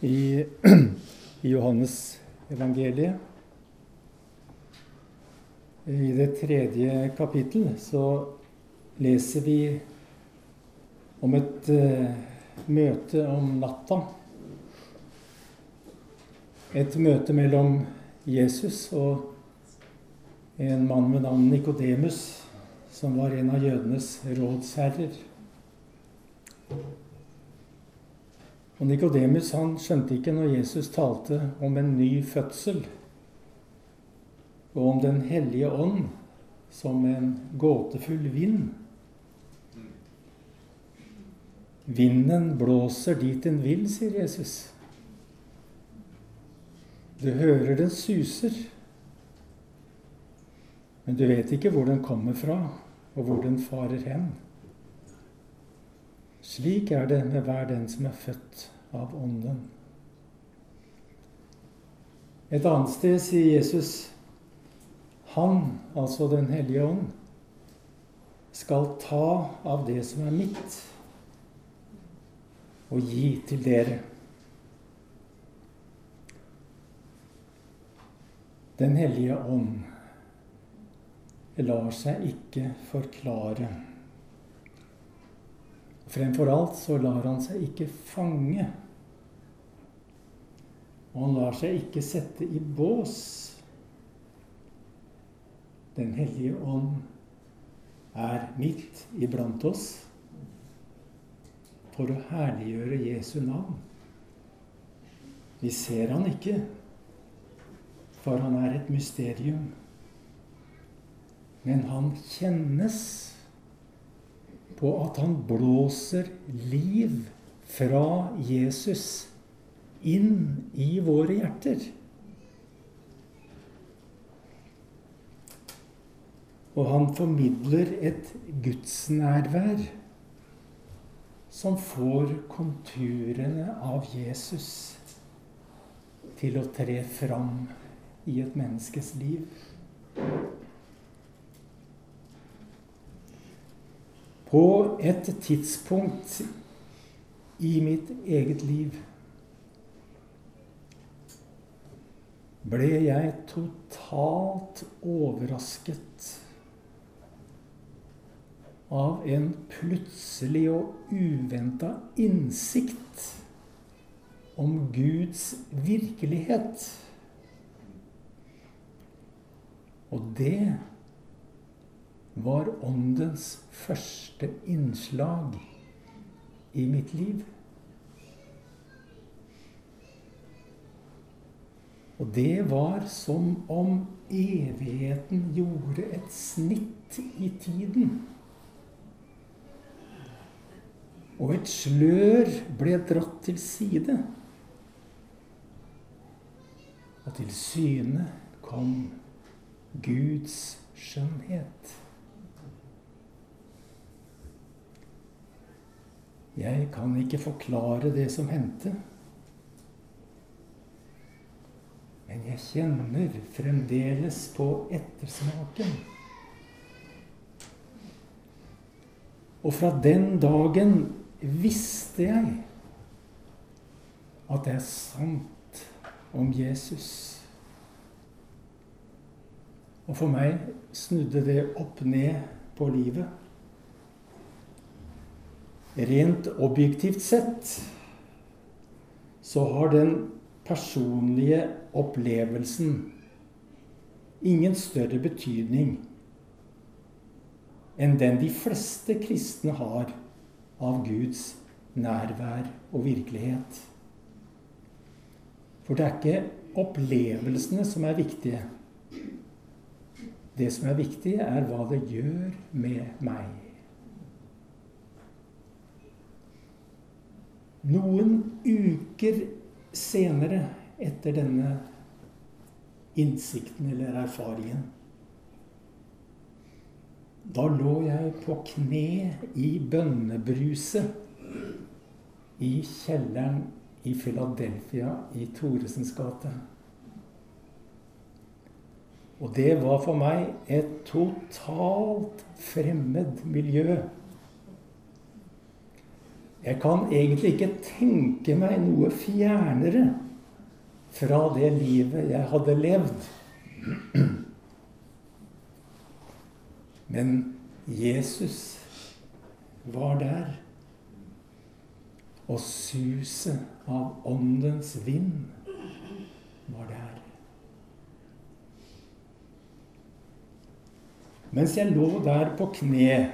i, i Johannes evangeliet. I det tredje kapittel så leser vi om et uh, møte om natta. Et møte mellom Jesus og en mann med navn Nikodemus, som var en av jødenes rådsherrer. Og Nikodemus skjønte ikke når Jesus talte om en ny fødsel og om Den hellige ånd som en gåtefull vind. Vinden blåser dit den vil, sier Jesus. Du hører den suser, men du vet ikke hvor den kommer fra, og hvor den farer hen. Slik er det med hver den som er født av Ånden. Et annet sted sier Jesus Han, altså Den hellige ånd, skal ta av det som er mitt, og gi til dere. Den hellige ånd lar seg ikke forklare. Fremfor alt så lar han seg ikke fange. Og han lar seg ikke sette i bås. Den hellige ånd er midt iblant oss for å herliggjøre Jesu navn. Vi ser han ikke, for han er et mysterium. Men han kjennes på at han blåser liv fra Jesus inn i våre hjerter. Og han formidler et gudsnærvær som får konturene av Jesus til å tre fram i et menneskes liv. På et tidspunkt i mitt eget liv ble jeg totalt overrasket av en plutselig og uventa innsikt om Guds virkelighet. Og det var Åndens første innslag i mitt liv. Og det var som om evigheten gjorde et snitt i tiden. Og et slør ble dratt til side. Og til syne kom Guds skjønnhet. Jeg kan ikke forklare det som hendte. Men jeg kjenner fremdeles på ettersmaken. Og fra den dagen visste jeg at det er sant om Jesus. Og for meg snudde det opp ned på livet. Rent objektivt sett så har den personlige opplevelsen ingen større betydning enn den de fleste kristne har av Guds nærvær og virkelighet. For det er ikke opplevelsene som er viktige. Det som er viktig, er hva det gjør med meg. Noen uker senere, etter denne innsikten eller erfaringen Da lå jeg på kne i bønnebruset i kjelleren i Philadelphia i Thoresens gate. Og det var for meg et totalt fremmed miljø. Jeg kan egentlig ikke tenke meg noe fjernere fra det livet jeg hadde levd. Men Jesus var der. Og suset av åndens vind var der. Mens jeg lå der på kne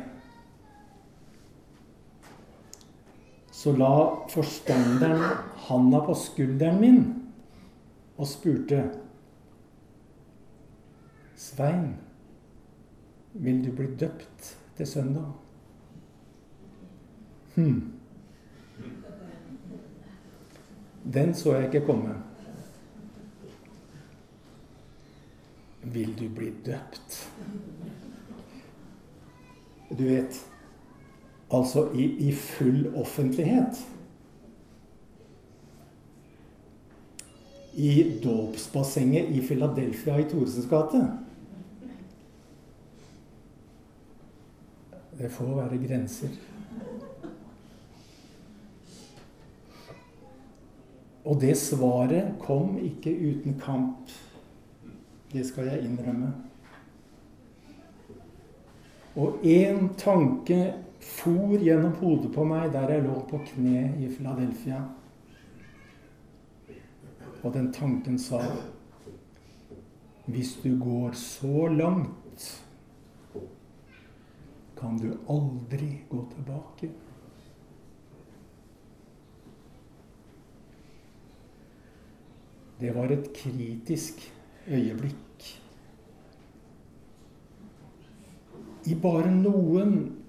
så la forstanderen handa på skulderen min og spurte Svein, vil du bli døpt til søndag? Hm. Den så jeg ikke komme. Vil du bli døpt? Du vet Altså i, i full offentlighet. I dåpsbassenget i Philadelphia i Thoresens gate. Det får være grenser. Og det svaret kom ikke uten kamp. Det skal jeg innrømme. Og én tanke for gjennom hodet på meg der jeg lå på kne i Philadelphia. Og den tanken sa Hvis du går så langt, kan du aldri gå tilbake. Det var et kritisk øyeblikk. I bare noen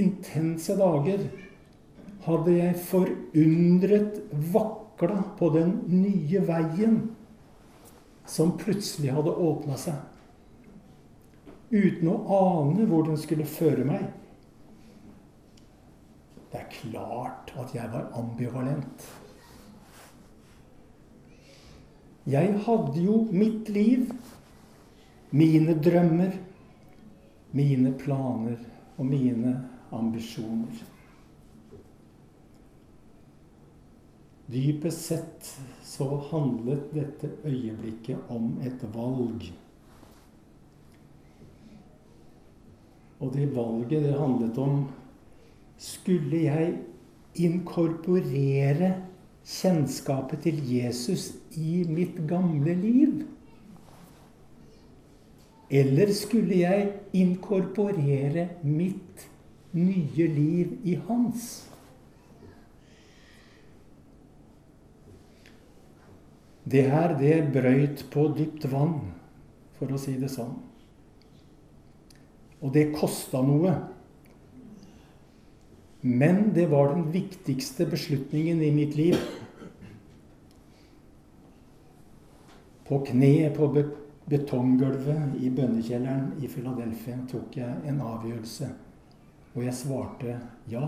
intense dager hadde jeg forundret vakla på den nye veien som plutselig hadde åpna seg. Uten å ane hvor den skulle føre meg. Det er klart at jeg var ambivalent. Jeg hadde jo mitt liv, mine drømmer, mine planer og mine ambisjoner. Dypest sett så handlet dette øyeblikket om et valg. Og det valget det handlet om Skulle jeg inkorporere kjennskapet til Jesus i mitt gamle liv? Eller skulle jeg inkorporere mitt nye liv i hans. Det her, det brøyt på dypt vann, for å si det sånn. Og det kosta noe. Men det var den viktigste beslutningen i mitt liv. På kne på betonggulvet i bønnekjelleren i Philadelphia tok jeg en avgjørelse. Og jeg svarte ja.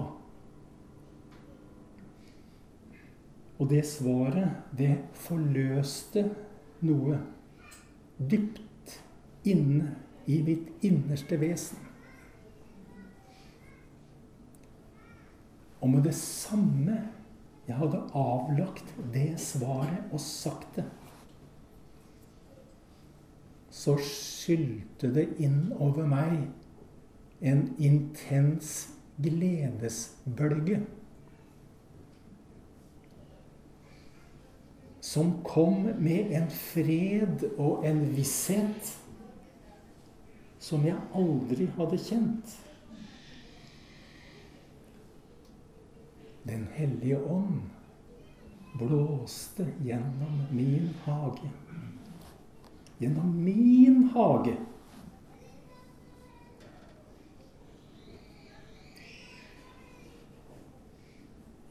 Og det svaret, det forløste noe dypt inne i mitt innerste vesen. Og med det samme jeg hadde avlagt det svaret og sagt det, så skylte det inn over meg en intens gledesbølge. Som kom med en fred og en visshet som jeg aldri hadde kjent. Den hellige ånd blåste gjennom min hage. Gjennom min hage.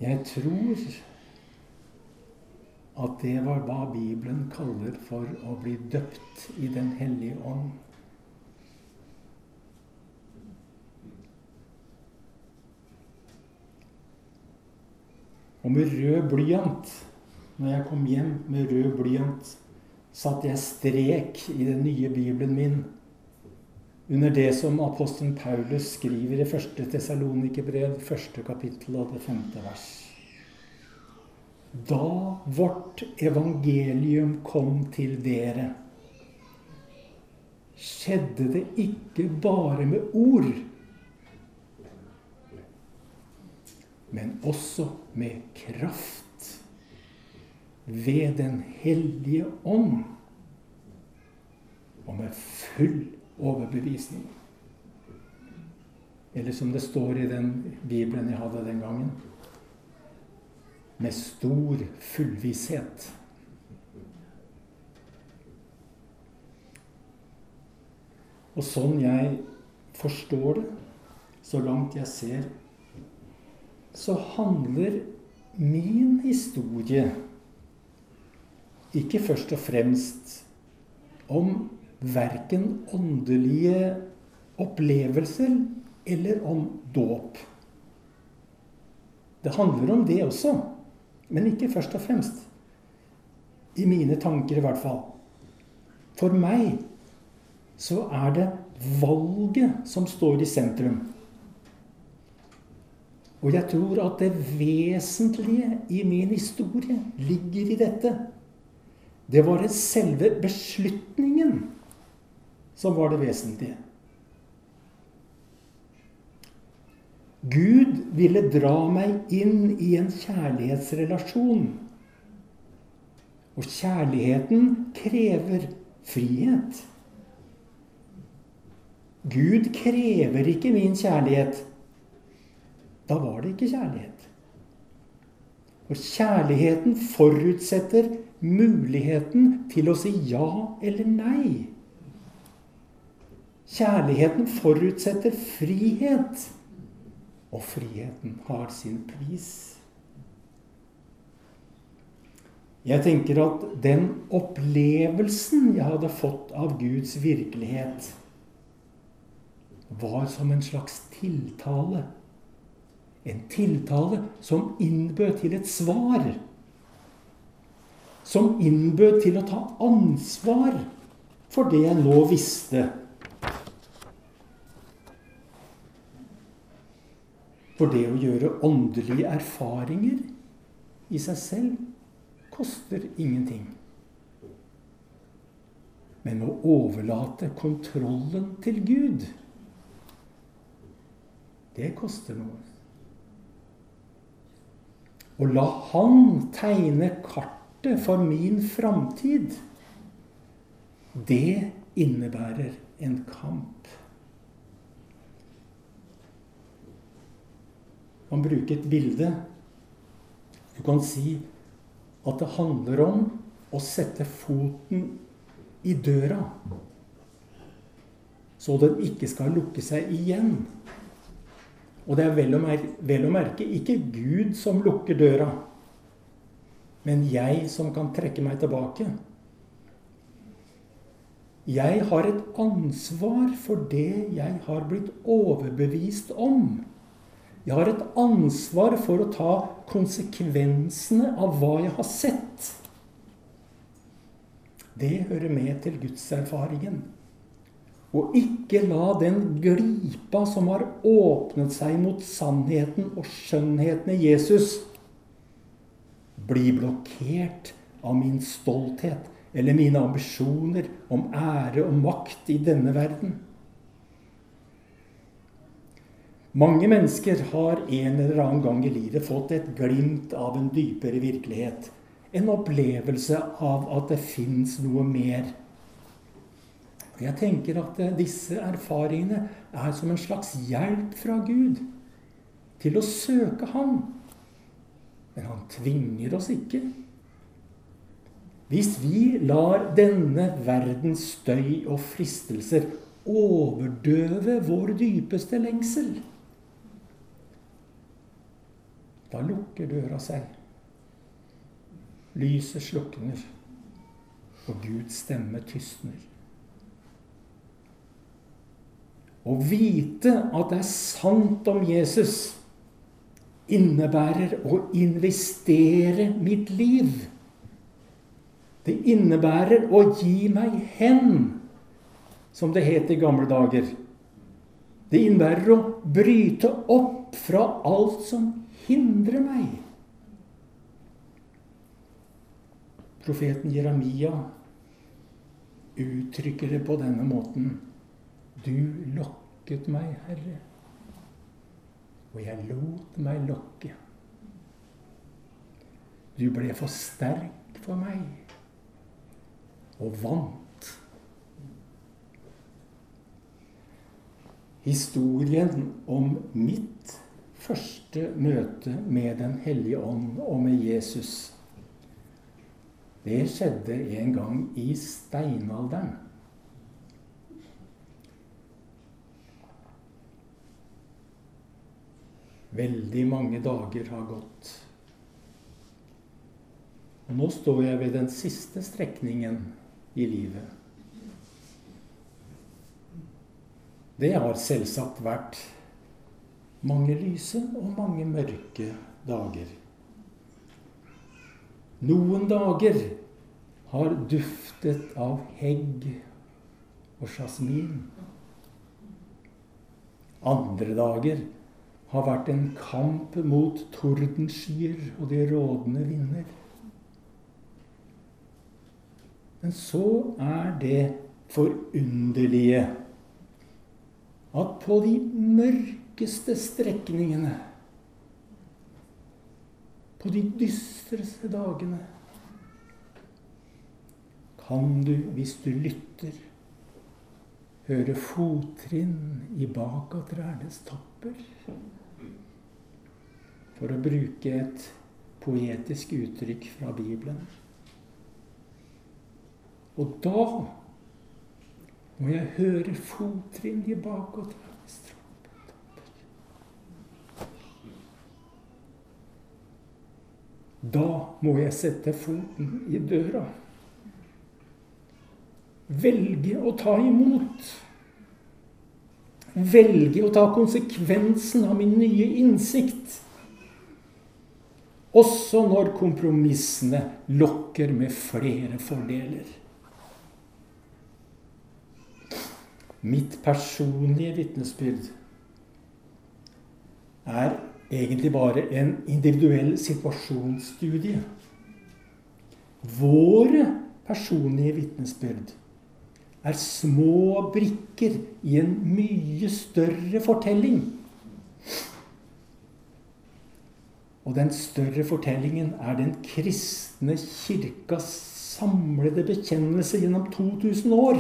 Jeg tror at det var hva Bibelen kaller for å bli døpt i Den hellige ånd. Og med rød blyant, når jeg kom hjem med rød blyant, satte jeg strek i den nye bibelen min under det som apostelen Paulus skriver i 1. Tesalonikerbrev, første kapittel og det femte vers. Da vårt evangelium kom til dere, skjedde det ikke bare med ord, men også med kraft ved Den hellige ånd og med full overbevisning. Eller som det står i den bibelen jeg hadde den gangen med stor fullvisshet. Og sånn jeg forstår det, så langt jeg ser, så handler min historie ikke først og fremst om verken åndelige opplevelser eller om dåp. Det handler om det også, men ikke først og fremst. I mine tanker, i hvert fall. For meg så er det valget som står i sentrum. Og jeg tror at det vesentlige i min historie ligger i dette. Det var selve beslutningen som var det vesentlige. Gud ville dra meg inn i en kjærlighetsrelasjon. Og kjærligheten krever frihet. Gud krever ikke min kjærlighet. Da var det ikke kjærlighet. Og kjærligheten forutsetter muligheten til å si ja eller nei. Kjærligheten forutsetter frihet. Og friheten har sin pris. Jeg tenker at den opplevelsen jeg hadde fått av Guds virkelighet, var som en slags tiltale. En tiltale som innbød til et svar. Som innbød til å ta ansvar for det jeg nå visste For det å gjøre åndelige erfaringer i seg selv koster ingenting. Men å overlate kontrollen til Gud, det koster noe. Å la Han tegne kartet for min framtid, det innebærer en kamp. Kan bruke et bilde. Du kan si at det handler om å sette foten i døra, så den ikke skal lukke seg igjen. Og det er vel å, merke, vel å merke ikke Gud som lukker døra, men jeg som kan trekke meg tilbake. Jeg har et ansvar for det jeg har blitt overbevist om. Jeg har et ansvar for å ta konsekvensene av hva jeg har sett. Det hører med til gudserfaringen. Og ikke la den glipa som har åpnet seg mot sannheten og skjønnheten i Jesus, bli blokkert av min stolthet eller mine ambisjoner om ære og makt i denne verden. Mange mennesker har en eller annen gang i livet fått et glimt av en dypere virkelighet. En opplevelse av at det fins noe mer. Og Jeg tenker at disse erfaringene er som en slags hjelp fra Gud til å søke Han. Men han tvinger oss ikke. Hvis vi lar denne verdens støy og fristelser overdøve vår dypeste lengsel, da lukker døra seg. Lyset slukner, og Guds stemme tystner. Å vite at det er sant om Jesus, innebærer å investere mitt liv. Det innebærer å gi meg hen som det het i gamle dager. Det innebærer å bryte opp fra alt som hindrer meg. Profeten Jeremia uttrykker det på denne måten. Du lokket meg, Herre, og jeg lot meg lokke. Du ble for sterk for meg og vant. Historien om mitt første møte med Den hellige ånd og med Jesus, det skjedde en gang i steinalderen. Veldig mange dager har gått. Og nå står jeg ved den siste strekningen i livet. Det har selvsagt vært mange lyse og mange mørke dager. Noen dager har duftet av hegg og jasmin. Andre dager har vært en kamp mot tordenskyer og de rådende vinder. Men så er det forunderlige at på de mørkeste strekningene, på de dystreste dagene, kan du, hvis du lytter, høre fottrinn i bak av trærnes topper. For å bruke et poetisk uttrykk fra Bibelen. Og da må jeg høre fottrinn i bakåttrapper. Da må jeg sette foten i døra. Velge å ta imot. Velge å ta konsekvensen av min nye innsikt. Også når kompromissene lokker med flere fordeler. Mitt personlige vitnesbyrd er egentlig bare en individuell situasjonsstudie. Våre personlige vitnesbyrd er små brikker i en mye større fortelling. Og den større fortellingen er den kristne kirkas samlede bekjennelse gjennom 2000 år.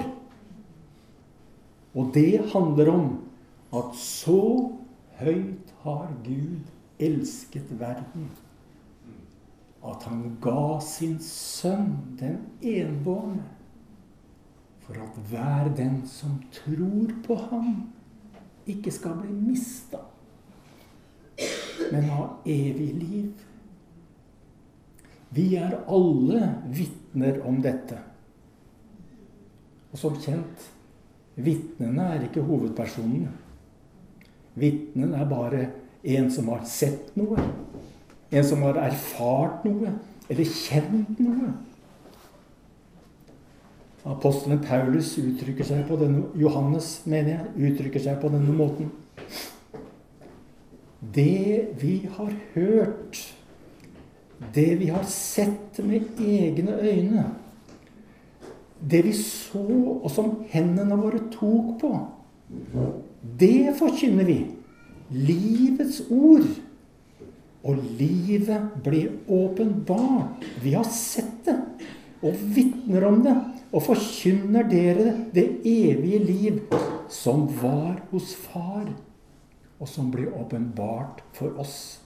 Og det handler om at så høyt har Gud elsket verden at han ga sin sønn, den enbårne, for at hver den som tror på ham, ikke skal bli mista, men ha evig liv. Vi er alle vitner om dette. Og som kjent Vitnene er ikke hovedpersonen. Vitnen er bare en som har sett noe. En som har erfart noe, eller kjent noe. Apostelen Paulus uttrykker seg på denne, Johannes, mener jeg, uttrykker seg på denne måten. Det vi har hørt, det vi har sett med egne øyne det vi så, og som hendene våre tok på, det forkynner vi. Livets ord. Og livet ble åpenbart. Vi har sett det og vitner om det og forkynner dere det evige liv som var hos Far, og som ble åpenbart for oss.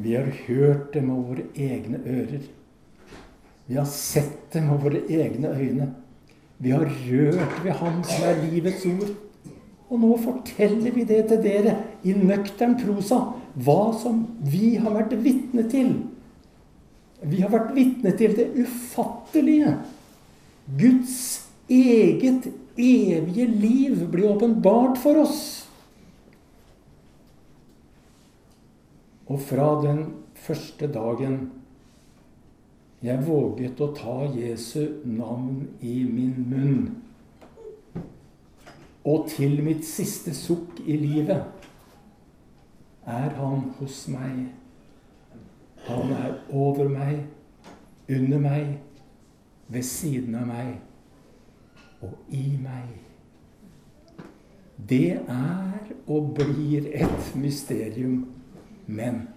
Vi har hørt det med våre egne ører. Vi har sett det med våre egne øyne. Vi har rørt ved Han som er livets ord. Og nå forteller vi det til dere i nøktern prosa, hva som vi har vært vitne til. Vi har vært vitne til det ufattelige. Guds eget evige liv blir åpenbart for oss. Og fra den første dagen Jeg våget å ta Jesu navn i min munn. Og til mitt siste sukk i livet er han hos meg. Han er over meg, under meg, ved siden av meg og i meg. Det er og blir et mysterium, men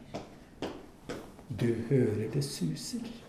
du hører det suser.